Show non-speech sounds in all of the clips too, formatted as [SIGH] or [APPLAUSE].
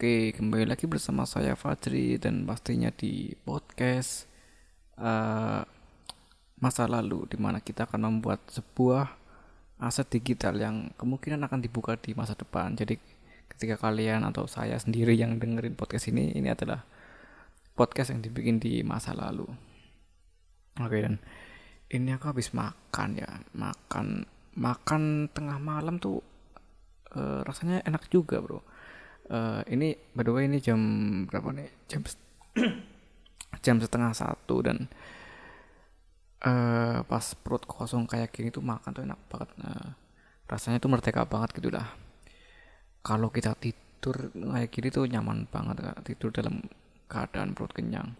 Oke, kembali lagi bersama saya Fajri dan pastinya di podcast uh, masa lalu di mana kita akan membuat sebuah aset digital yang kemungkinan akan dibuka di masa depan. Jadi ketika kalian atau saya sendiri yang dengerin podcast ini, ini adalah podcast yang dibikin di masa lalu. Oke dan ini aku habis makan ya, makan makan tengah malam tuh uh, rasanya enak juga bro uh, ini by the way ini jam berapa nih? Jam [CLEARS THROAT] jam setengah satu dan uh, pas perut kosong kayak gini tuh makan tuh enak banget. Uh, rasanya tuh merdeka banget gitu lah kalau kita tidur kayak gini tuh nyaman banget tidur dalam keadaan perut kenyang.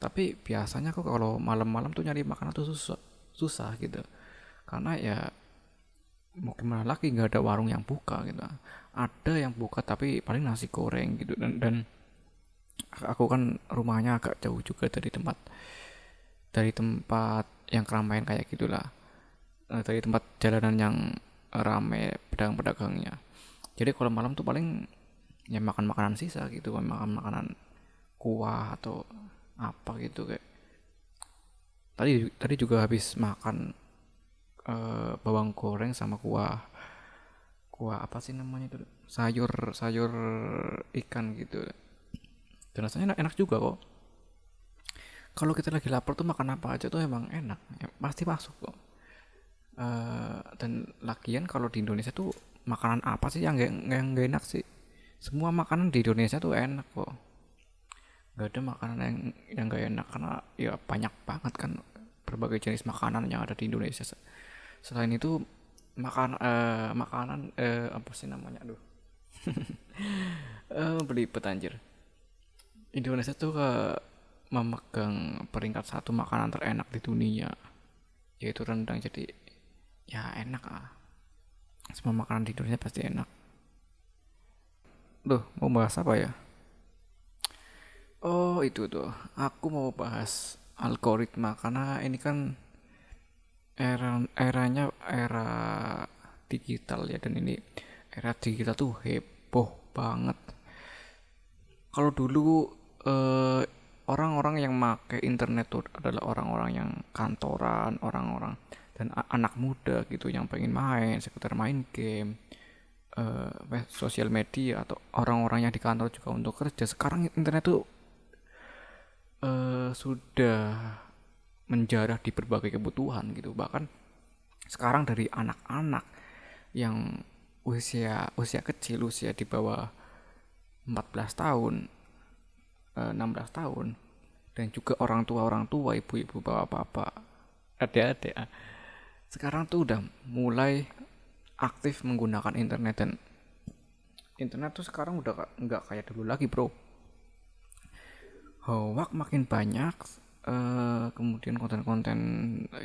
Tapi biasanya kok kalau malam-malam tuh nyari makanan tuh susah susah gitu. Karena ya mau gimana lagi nggak ada warung yang buka gitu ada yang buka tapi paling nasi goreng gitu. Dan dan aku kan rumahnya agak jauh juga dari tempat dari tempat yang keramaian kayak gitulah. Eh, dari tempat jalanan yang rame pedagang-pedagangnya jadi kalau malam tuh paling ya makan makanan sisa gitu makan makanan kuah atau apa gitu kayak. Tadi tadi juga habis makan uh, bawang goreng sama kuah kuah apa sih namanya itu? Sayur sayur ikan gitu. Dan rasanya enak, enak juga kok. Kalau kita lagi lapar tuh makan apa aja tuh emang enak ya, pasti masuk kok. Uh, dan lagian kalau di Indonesia tuh makanan apa sih yang gak, yang gak enak sih? Semua makanan di Indonesia tuh enak kok. Gak ada makanan yang yang gak enak karena ya banyak banget kan berbagai jenis makanan yang ada di Indonesia. Selain itu makan uh, makanan uh, apa sih namanya aduh. [LAUGHS] Uh, beli petanjir Indonesia tuh ke memegang peringkat satu makanan terenak di dunia. Yaitu rendang jadi ya enak ah. Semua makanan di Indonesia pasti enak. Duh, mau bahas apa ya? Oh, itu tuh. Aku mau bahas algoritma karena ini kan era eranya era digital ya dan ini era digital tuh heboh banget. Kalau dulu eh, orang-orang yang make internet tuh adalah orang-orang yang kantoran orang-orang dan anak muda gitu yang pengen main sekitar main game uh, sosial media atau orang-orang yang di kantor juga untuk kerja. Sekarang internet tuh uh, sudah menjarah di berbagai kebutuhan gitu bahkan sekarang dari anak-anak yang usia usia kecil usia di bawah 14 tahun 16 eh, tahun dan juga orang tua orang tua ibu-ibu bapak-bapak adik-adik ah. sekarang tuh udah mulai aktif menggunakan internet dan internet tuh sekarang udah nggak kayak dulu lagi bro hoax makin banyak uh, kemudian konten-konten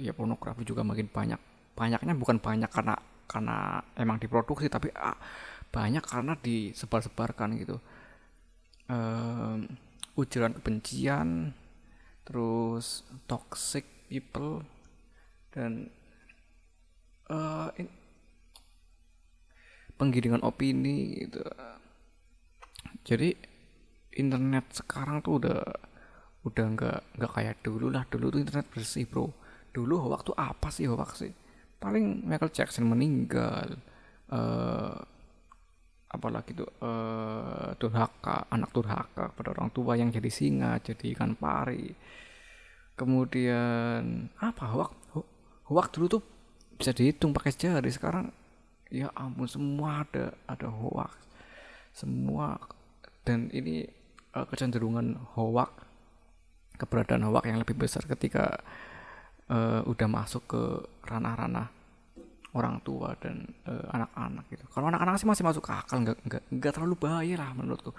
ya pornografi juga makin banyak. Banyaknya bukan banyak karena karena emang diproduksi tapi uh, banyak karena disebar-sebarkan gitu. Uh, ujaran kebencian terus toxic people dan uh, in, penggiringan opini gitu. Jadi internet sekarang tuh udah udah nggak nggak kayak dulu lah. Dulu tuh internet bersih bro. Dulu waktu apa sih hoax sih? Paling Michael Jackson meninggal uh, apalagi tuh? Uh, anak durhaka pada orang tua yang jadi singa jadi ikan pari. Kemudian apa hoax? Hoax dulu tuh bisa dihitung pakai jari. Sekarang ya ampun semua ada ada hoax. Semua. Dan ini uh, kecenderungan hoax keberadaan hoax yang lebih besar ketika uh, udah masuk ke ranah-ranah orang tua dan uh, anak-anak gitu. Kalau anak-anak sih masih masuk akal, nggak nggak nggak terlalu bahaya lah menurutku.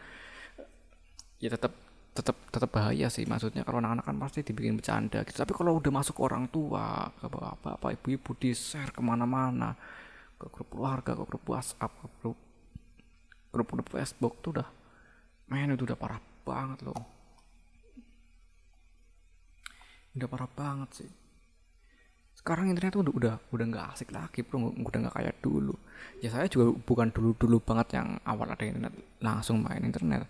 Ya tetap tetap tetap bahaya sih maksudnya kalau anak-anak kan pasti dibikin bercanda gitu. Tapi kalau udah masuk ke orang tua, ke bapak-bapak, ibu-ibu di share ke mana-mana, ke grup keluarga, ke grup WhatsApp, ke grup grup grup Facebook tuh udah, men itu udah parah banget loh udah parah banget sih. Sekarang internet tuh udah udah udah nggak asik lagi bro. Udah nggak kayak dulu. Ya saya juga bukan dulu dulu banget yang awal ada internet langsung main internet.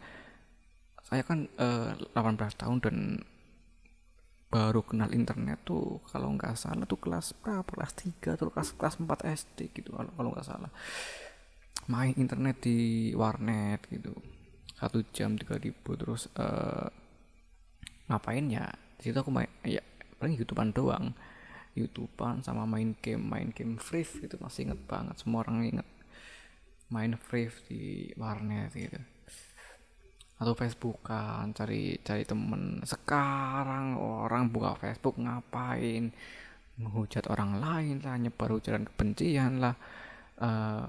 Saya kan uh, eh, 18 tahun dan baru kenal internet tuh kalau nggak salah tuh kelas berapa? Kelas 3 atau kelas kelas 4 SD gitu kalau kalau nggak salah. Main internet di warnet gitu. Satu jam tiga ribu terus uh, ngapain ya di situ aku main ya paling youtubean doang. Youtubean sama main game main game free gitu masih inget banget. Semua orang inget main free di warnet gitu. Atau Facebookan cari cari temen. Sekarang orang buka Facebook ngapain? Menghujat orang lain lah nyebar ujaran kebencian lah. Uh,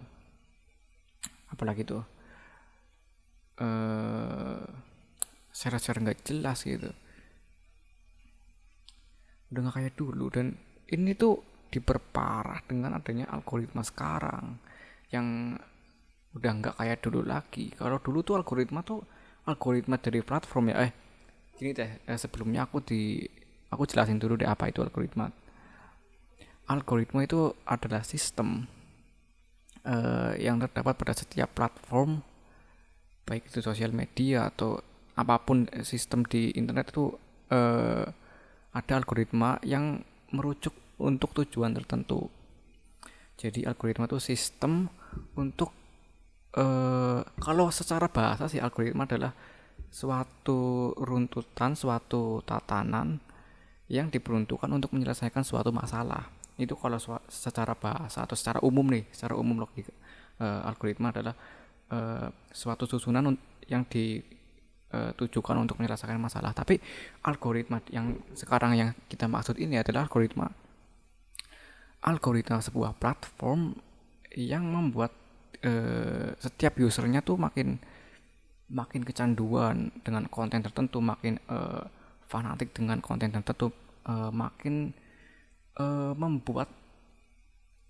apalagi tuh? Uh, share-share nggak jelas gitu udah nggak kayak dulu dan ini tuh diperparah dengan adanya algoritma sekarang yang udah nggak kayak dulu lagi. Kalau dulu tuh algoritma tuh algoritma dari platform ya. Eh gini deh eh, sebelumnya aku di aku jelasin dulu deh apa itu algoritma. Algoritma itu adalah sistem uh, yang terdapat pada setiap platform baik itu sosial media atau apa pun sistem di internet itu uh, ada algoritma yang merujuk untuk tujuan tertentu jadi algoritma itu sistem untuk uh, kalau secara bahasa sih algoritma adalah suatu runtutan, suatu tatanan yang diperuntukkan untuk menyelesaikan suatu masalah. Itu kalau secara bahasa atau secara umum nih, secara umum logika uh, algoritma adalah uh, suatu susunan yang ditujukan untuk menyelesaikan masalah. Tapi algoritma yang sekarang yang kita maksud ini adalah algoritma algoritma sebuah platform yang membuat eh, setiap usernya tuh makin makin kecanduan dengan konten tertentu makin eh, fanatik dengan konten tertentu eh, makin eh, membuat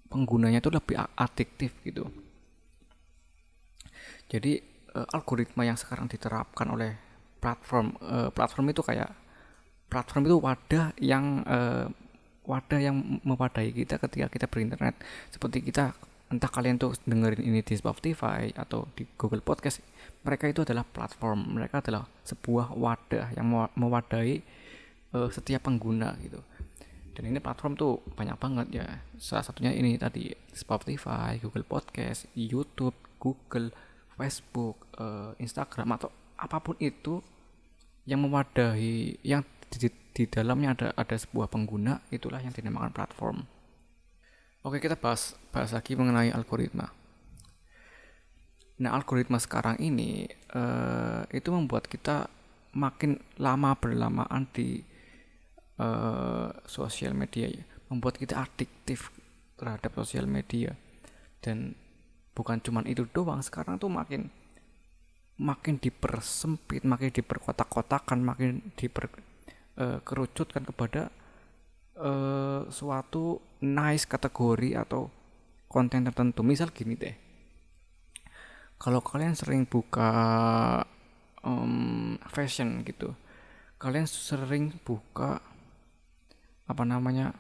penggunanya itu lebih adiktif gitu jadi eh, algoritma yang sekarang diterapkan oleh platform eh, platform itu kayak platform itu wadah yang eh, wadah yang mewadahi kita ketika kita berinternet. Seperti kita entah kalian tuh dengerin ini di Spotify atau di Google Podcast mereka itu adalah platform. Mereka adalah sebuah wadah yang mewadahi uh, setiap pengguna gitu. Dan ini platform tuh banyak banget ya. Salah satunya ini tadi Spotify Google Podcast YouTube Google Facebook uh, Instagram atau apa pun itu yang mewadahi yang di, di dalamnya ada ada sebuah pengguna itulah yang dinamakan platform Oke, kita bahas bahas lagi mengenai algoritma. Nah, algoritma sekarang ini uh, itu membuat kita makin lama berlamaan di uh, sosial media ya, membuat kita adiktif terhadap sosial media. Dan bukan cuma itu doang, sekarang tuh makin makin dipersempit, makin diperkotak-kotakan, makin diperkerucutkan uh, kepada uh, suatu nice kategori atau konten tertentu. Misal gini deh. Kalau kalian sering buka um, fashion gitu kalian sering buka apa namanya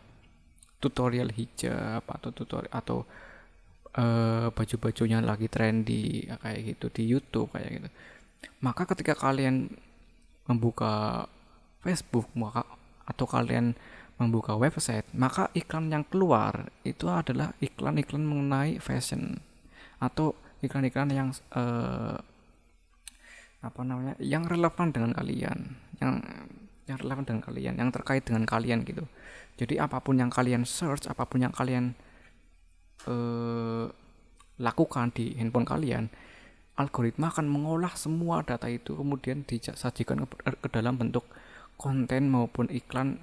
tutorial hijab atau tutorial atau uh, baju-bajunya lagi trendy kayak gitu di YouTube kayak gitu maka ketika kalian membuka Facebook maka atau kalian membuka website, maka iklan yang keluar itu adalah iklan-iklan mengenai fashion atau iklan-iklan yang uh, apa namanya yang relevan dengan kalian, yang yang relevan dengan kalian, yang terkait dengan kalian gitu. Jadi apa pun yang kalian search, apa pun yang kalian uh, lakukan di handphone kalian, algoritma akan mengolah semua data itu kemudian disajikan ke, ke dalam bentuk konten maupun iklan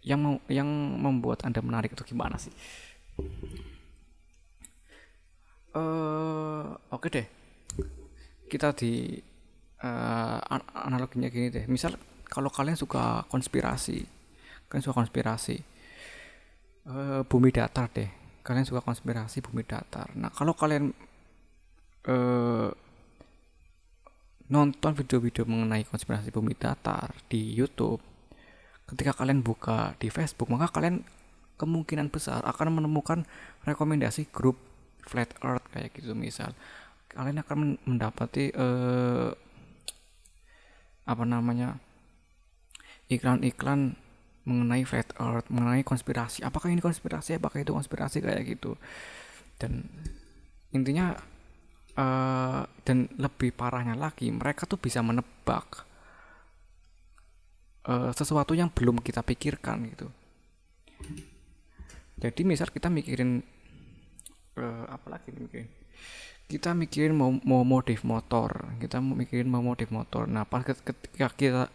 yang yang membuat anda menarik itu gimana sih? Uh, oke okay deh. Kita di uh, analoginya gini deh. Misal kalau kalian suka konspirasi kalian suka konspirasi uh, bumi datar deh kalian suka konspirasi bumi datar. Nah kalau kalian uh, nonton video-video mengenai konspirasi bumi datar di YouTube ketika kalian buka di Facebook maka kalian kemungkinan besar akan menemukan rekomendasi grup flat earth kayak gitu. Misal kalian akan mendapati uh, apa namanya iklan-iklan mengenai flat earth mengenai konspirasi. Apakah ini konspirasi apakah itu konspirasi kayak gitu. Dan intinya uh, dan lebih parahnya lagi mereka tuh bisa menebak uh, sesuatu yang belum kita pikirkan gitu. Jadi misal kita mikirin uh, apa lagi mikirin? Kita mikirin mau mau modif motor kita mikirin mau modif motor. Nah pas ketika kita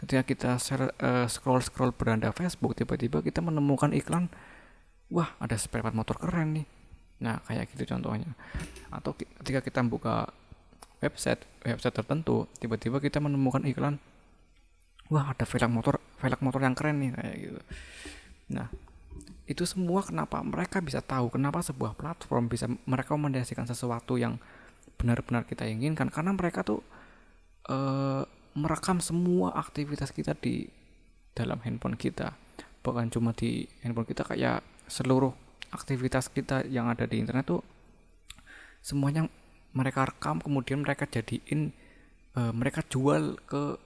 ketika kita share, uh, scroll scroll beranda Facebook tiba-tiba kita menemukan iklan wah ada spare part motor keren nih. Nah kayak gitu contohnya. Atau ketika kita buka website website tertentu tiba-tiba kita menemukan iklan wah ada velg motor velg motor yang keren nih kayak gitu. Nah itu semua kenapa mereka bisa tahu kenapa sebuah platform bisa merekomendasikan sesuatu yang benar-benar kita inginkan? Karena mereka tuh uh, merekam semua aktivitas kita di dalam handphone kita. Bukan cuma di handphone kita kayak seluruh aktivitas kita yang ada di internet tuh semuanya mereka rekam kemudian mereka jadiin uh, mereka jual ke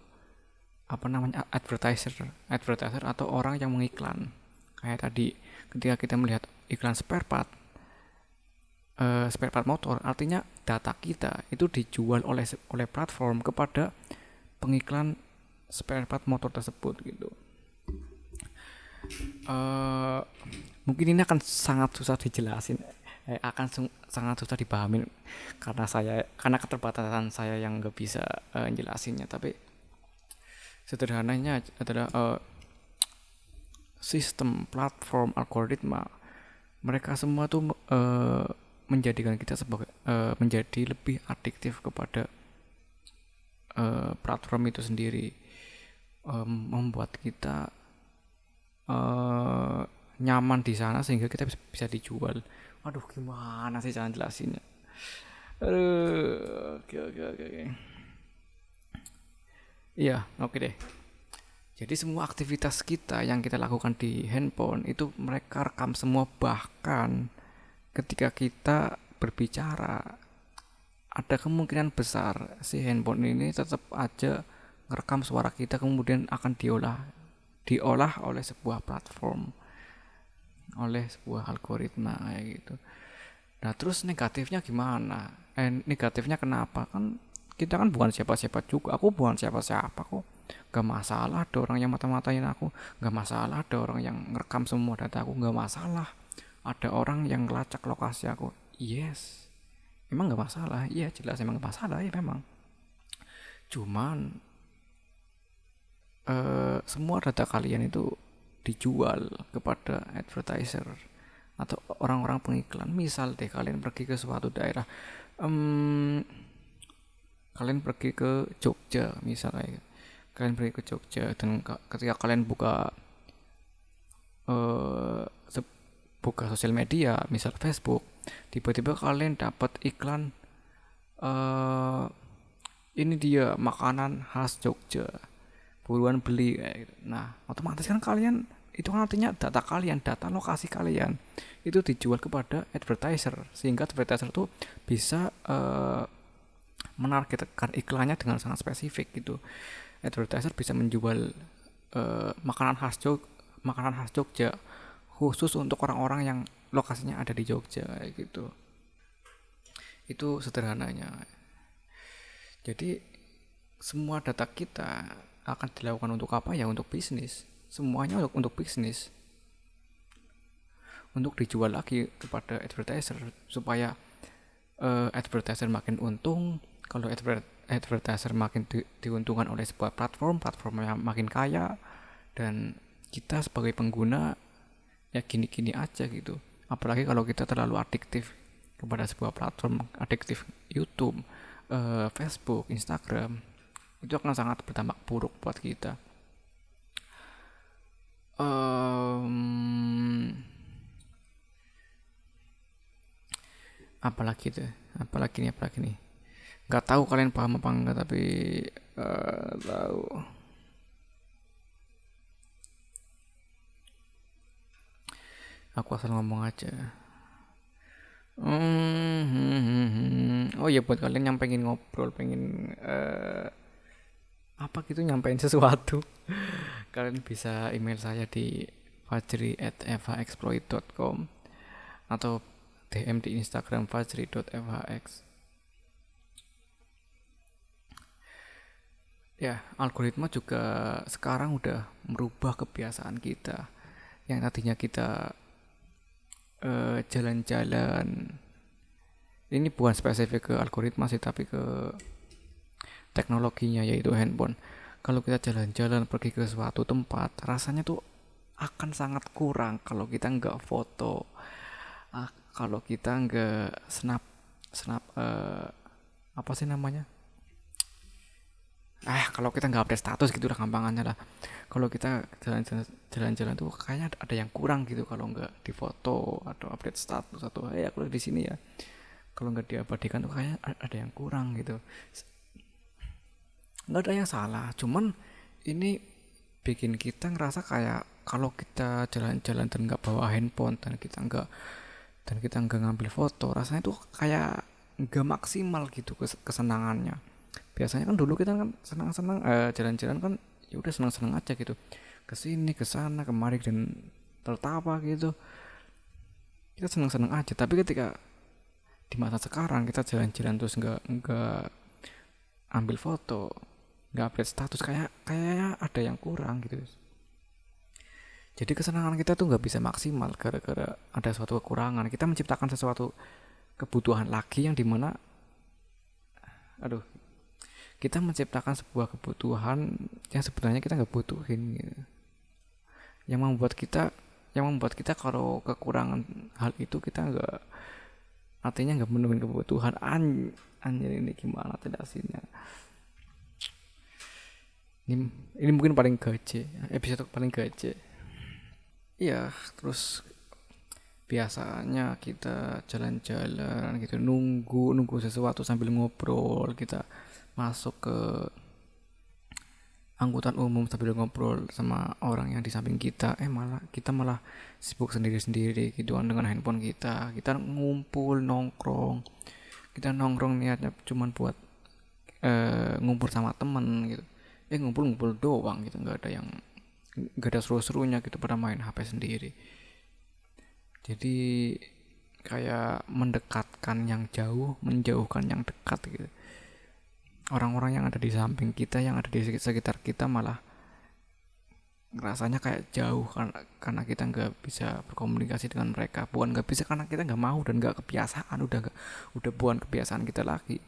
apa namanya advertiser advertiser atau orang yang mengiklan. Kayak tadi ketika kita melihat iklan spare part uh, spare part motor artinya data kita itu dijual oleh oleh platform kepada pengiklan spare part motor tersebut gitu. Uh, mungkin ini akan sangat susah dijelasin. Eh, akan sangat susah dipahami karena saya karena keterbatasan saya yang nggak bisa uh, jelasinnya. Tapi sederhananya adalah uh, sistem platform algoritma mereka semua tuh uh, menjadikan kita sebagai uh, menjadi lebih adiktif kepada uh, platform itu sendiri um, membuat kita uh, nyaman di sana sehingga kita bisa, bisa dijual. Aduh gimana sih jangan jelasinnya? Oke oke oke. Iya oke deh. Jadi semua aktivitas kita yang kita lakukan di handphone itu mereka rekam semua bahkan ketika kita berbicara ada kemungkinan besar si handphone ini tetap aja ngerekam suara kita kemudian akan diolah diolah oleh sebuah platform oleh sebuah algoritma kayak gitu. Nah terus negatifnya gimana? Eh negatifnya kenapa? Kan kita kan bukan siapa-siapa juga. Aku bukan siapa-siapa kok gak masalah ada orang yang mata-matain aku gak masalah ada orang yang ngerekam semua data aku gak masalah ada orang yang ngelacak lokasi aku yes emang gak masalah. Iya jelas emang gak masalah ya memang. Cuman uh, semua data kalian itu dijual kepada advertiser atau orang-orang pengiklan. Misal deh kalian pergi ke suatu daerah um, kalian pergi ke Jogja misalnya. Kalian pergi ke Jogja dan ketika kalian buka uh, buka sosial media misal Facebook tiba-tiba kalian dapat iklan uh, ini dia makanan khas Jogja buruan beli gitu. nah otomatis kan kalian itu kan artinya data kalian data lokasi kalian itu dijual kepada advertiser sehingga advertiser itu bisa uh, menargetkan iklannya dengan sangat spesifik gitu advertiser bisa menjual uh, makanan khas Jog makanan khas Jogja khusus untuk orang-orang yang lokasinya ada di Jogja gitu. Itu sederhananya. Jadi semua data kita akan dilakukan untuk apa? Ya untuk bisnis. Semuanya untuk untuk bisnis. Untuk dijual lagi kepada advertiser supaya uh, advertiser makin untung. Kalau advertiser advertiser makin di, diuntungkan oleh sebuah platform, platform yang makin kaya dan kita sebagai pengguna ya gini-gini aja gitu. Apalagi kalau kita terlalu adiktif kepada sebuah platform, adiktif YouTube, uh, Facebook, Instagram, itu akan sangat berdampak buruk buat kita. Um, apalagi tuh, apalagi nih, apalagi nih nggak tahu kalian paham apa enggak tapi uh, tahu aku asal ngomong aja. Hmm, hmm, hmm, oh ya buat kalian yang pengen ngobrol pengen uh, apa gitu nyampein sesuatu [LAUGHS] kalian bisa email saya di fajri at evaexploit.com atau DM di Instagram fajri.fhx ya algoritma juga sekarang udah merubah kebiasaan kita. Yang tadinya kita eh, jalan-jalan. Ini bukan spesifik ke algoritma sih tapi ke teknologinya yaitu handphone. Kalau kita jalan-jalan pergi ke suatu tempat rasanya tuh akan sangat kurang kalau kita nggak foto. Ah, kalau kita nggak snap snap uh, apa sih namanya ah kalau kita nggak update status gitu udah gampangannya lah. Kalau kita jalan-jalan tuh kayaknya ada yang kurang gitu kalau nggak difoto atau update status atau eh aku di sini ya. Kalau nggak diabadikan tuh kayaknya ada yang kurang gitu. Nggak ada yang salah cuman ini bikin kita ngerasa kayak kalau kita jalan-jalan dan nggak bawa handphone dan kita nggak dan kita nggak ngambil foto rasanya tuh kayak nggak maksimal gitu kesenangannya biasanya kan dulu kita kan senang-senang uh, jalan-jalan kan ya udah senang-senang aja gitu. Ke sini ke sana kemari dan tertawa gitu. Kita senang-senang aja tapi ketika di masa sekarang kita jalan-jalan terus nggak nggak ambil foto nggak update status kayak kayak ada yang kurang gitu. Jadi kesenangan kita tuh nggak bisa maksimal gara-gara ada suatu kekurangan. Kita menciptakan sesuatu kebutuhan lagi yang di mana aduh kita menciptakan sebuah kebutuhan yang sebenarnya kita nggak butuhin gitu. yang membuat kita yang membuat kita kalau kekurangan hal itu kita nggak artinya nggak memenuhi kebutuhan. An anjir ini gimana jelasinnya ini ini mungkin paling gaje episode paling gaje. Ya terus biasanya kita jalan-jalan gitu nunggu nunggu sesuatu sambil ngobrol kita masuk ke angkutan umum sambil ngobrol sama orang yang di samping kita eh malah kita malah sibuk sendiri-sendiri gitu kan dengan handphone kita. Kita ngumpul nongkrong. Kita nongkrong niatnya cuman buat uh, ngumpul sama temen gitu. Eh ngumpul-ngumpul doang gitu nggak ada yang nggak ada seru-serunya gitu pada main HP sendiri. Jadi kayak mendekatkan yang jauh menjauhkan yang dekat gitu orang-orang yang ada di samping kita yang ada di sekitar kita malah rasanya kayak jauh karena karena kita nggak bisa berkomunikasi dengan mereka. Bukan nggak bisa karena kita nggak mau dan nggak kebiasaan udah gak, udah bukan kebiasaan kita lagi.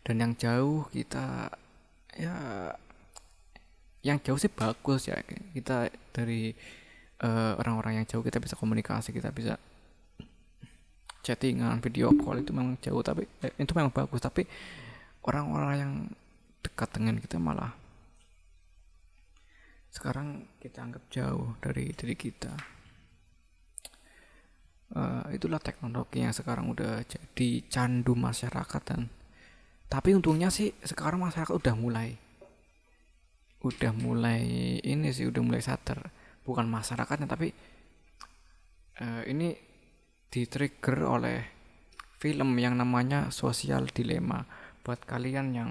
Dan yang jauh kita ya yang jauh sih bagus ya. Kita dari eh, orang-orang uh, yang jauh kita bisa komunikasi kita bisa chattingan video call itu memang jauh tapi eh, itu memang bagus. Tapi orang-orang yang dekat dengan kita malah sekarang kita anggap jauh dari diri kita. Uh, itulah teknologi yang sekarang udah jadi candu masyarakat dan tapi untungnya sih sekarang masyarakat udah mulai udah mulai ini sih udah mulai sadar bukan masyarakatnya tapi uh, ini di-trigger oleh film yang namanya Sosial Dilema. Buat kalian yang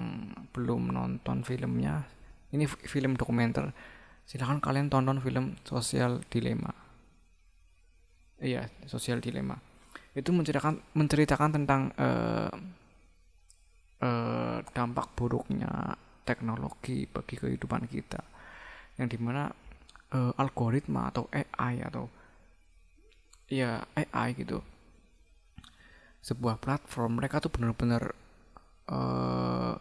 belum nonton filmnya, ini film dokumenter. Silahkan kalian tonton film Sosial Dilema. Iya, Sosial Dilema. Itu menceritakan menceritakan tentang uh, uh, dampak buruknya teknologi bagi kehidupan kita. Yang di mana uh, algoritma atau AI atau ya AI gitu. Sebuah platform mereka tuh benar-benar uh,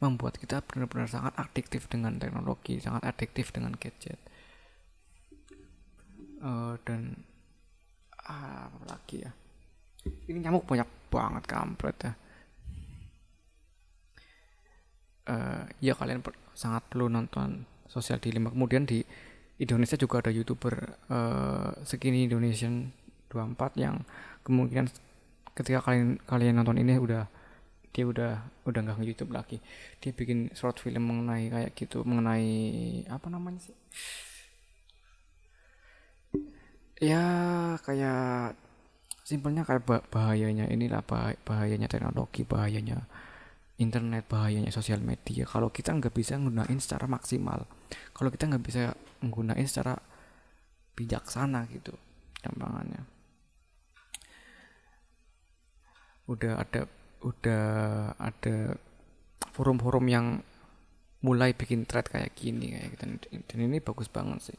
membuat kita benar-benar sangat adiktif dengan teknologi sangat adiktif dengan gadget. Uh, dan uh, apa lagi ya? Ini nyamuk banyak banget kampret ya. Uh, ya kalian sangat perlu nonton sosial dilema kemudian di Indonesia juga ada youtuber uh, Skinny Indonesian 24 yang kemungkinan ketika kalian kalian nonton ini udah dia udah udah nggak YouTube lagi. Dia bikin short film mengenai kayak gitu mengenai apa namanya sih? Ya kayak simpelnya kayak bahayanya inilah bahayanya teknologi bahayanya internet bahayanya sosial media. Kalau kita nggak bisa menggunakan secara maksimal kalau kita nggak bisa menggunakan secara bijaksana gitu gampangannya. Udah ada udah ada forum-forum yang mulai bikin thread kayak gini kayak gitu. Dan ini bagus banget sih.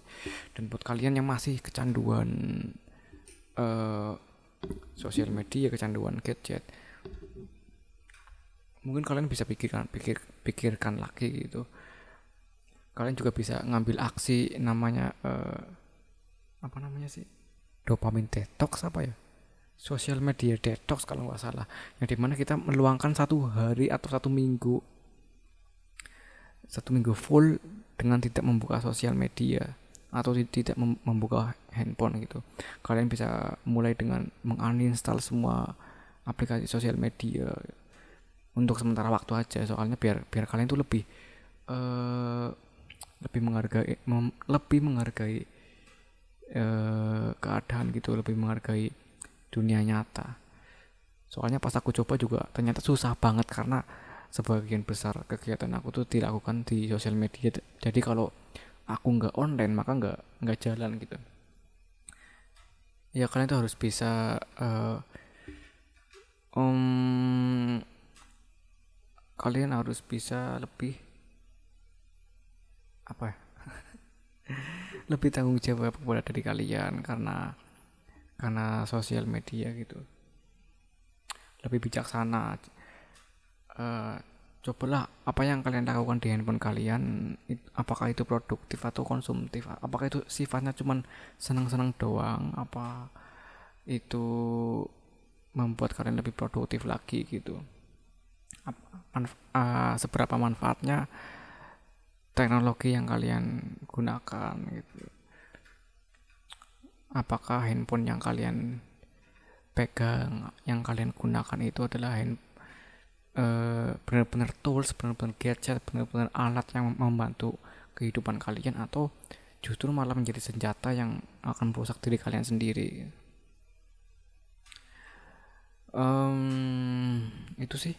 Dan buat kalian yang masih kecanduan uh, sosial media kecanduan gadget mungkin kalian bisa pikirkan pikir pikirkan lagi gitu kalian juga bisa ngambil aksi namanya uh, apa namanya sih? Dopamin detox apa ya? Sosial media detox kalau nggak salah. Yang di mana kita meluangkan satu hari atau satu minggu satu minggu full dengan tidak membuka sosial media atau tidak membuka handphone gitu. Kalian bisa mulai dengan menguninstall semua aplikasi sosial media untuk sementara waktu aja. Soalnya biar biar kalian tuh lebih uh, lebih menghargai mem, lebih menghargai uh, keadaan gitu lebih menghargai dunia nyata. Soalnya pas aku coba juga ternyata susah banget karena sebagian besar kegiatan aku tuh dilakukan di sosial media. Jadi kalau aku nggak online maka nggak nggak jalan gitu. Ya kalian tuh harus bisa uh, um, kalian harus bisa lebih apa ya? [LAUGHS] Lebih tanggung jawab kepada dari kalian karena karena sosial media gitu. Lebih bijaksana. Uh, cobalah apa yang kalian lakukan di handphone kalian apakah itu produktif atau konsumtif? Apakah itu sifatnya cuman senang-senang doang? Apa itu membuat kalian lebih produktif lagi gitu? Manf uh, seberapa manfaatnya teknologi yang kalian gunakan gitu. Apakah handphone yang kalian pegang yang kalian gunakan itu adalah hand, uh, benar-benar tools benar-benar gadget benar-benar alat yang membantu kehidupan kalian atau justru malah menjadi senjata yang akan merusak diri kalian sendiri? Um, itu sih.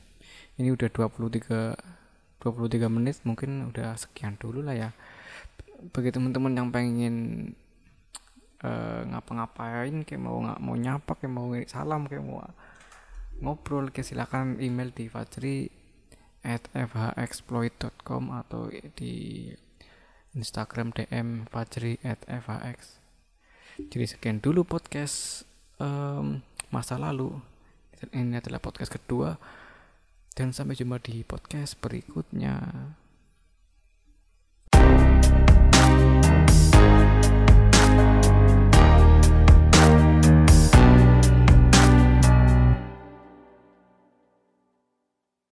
Ini udah 23 23 menit mungkin udah sekian dulu lah ya. Bagi teman-teman yang pengen uh, ngapa-ngapain kayak mau nggak mau nyapa kayak mau salam kayak mau ngobrol kayak silakan email di fajri at fhexploit.com atau di Instagram DM Fajri at fhx jadi sekian dulu podcast um, masa lalu. Ini adalah podcast kedua dan sampai jumpa di podcast berikutnya.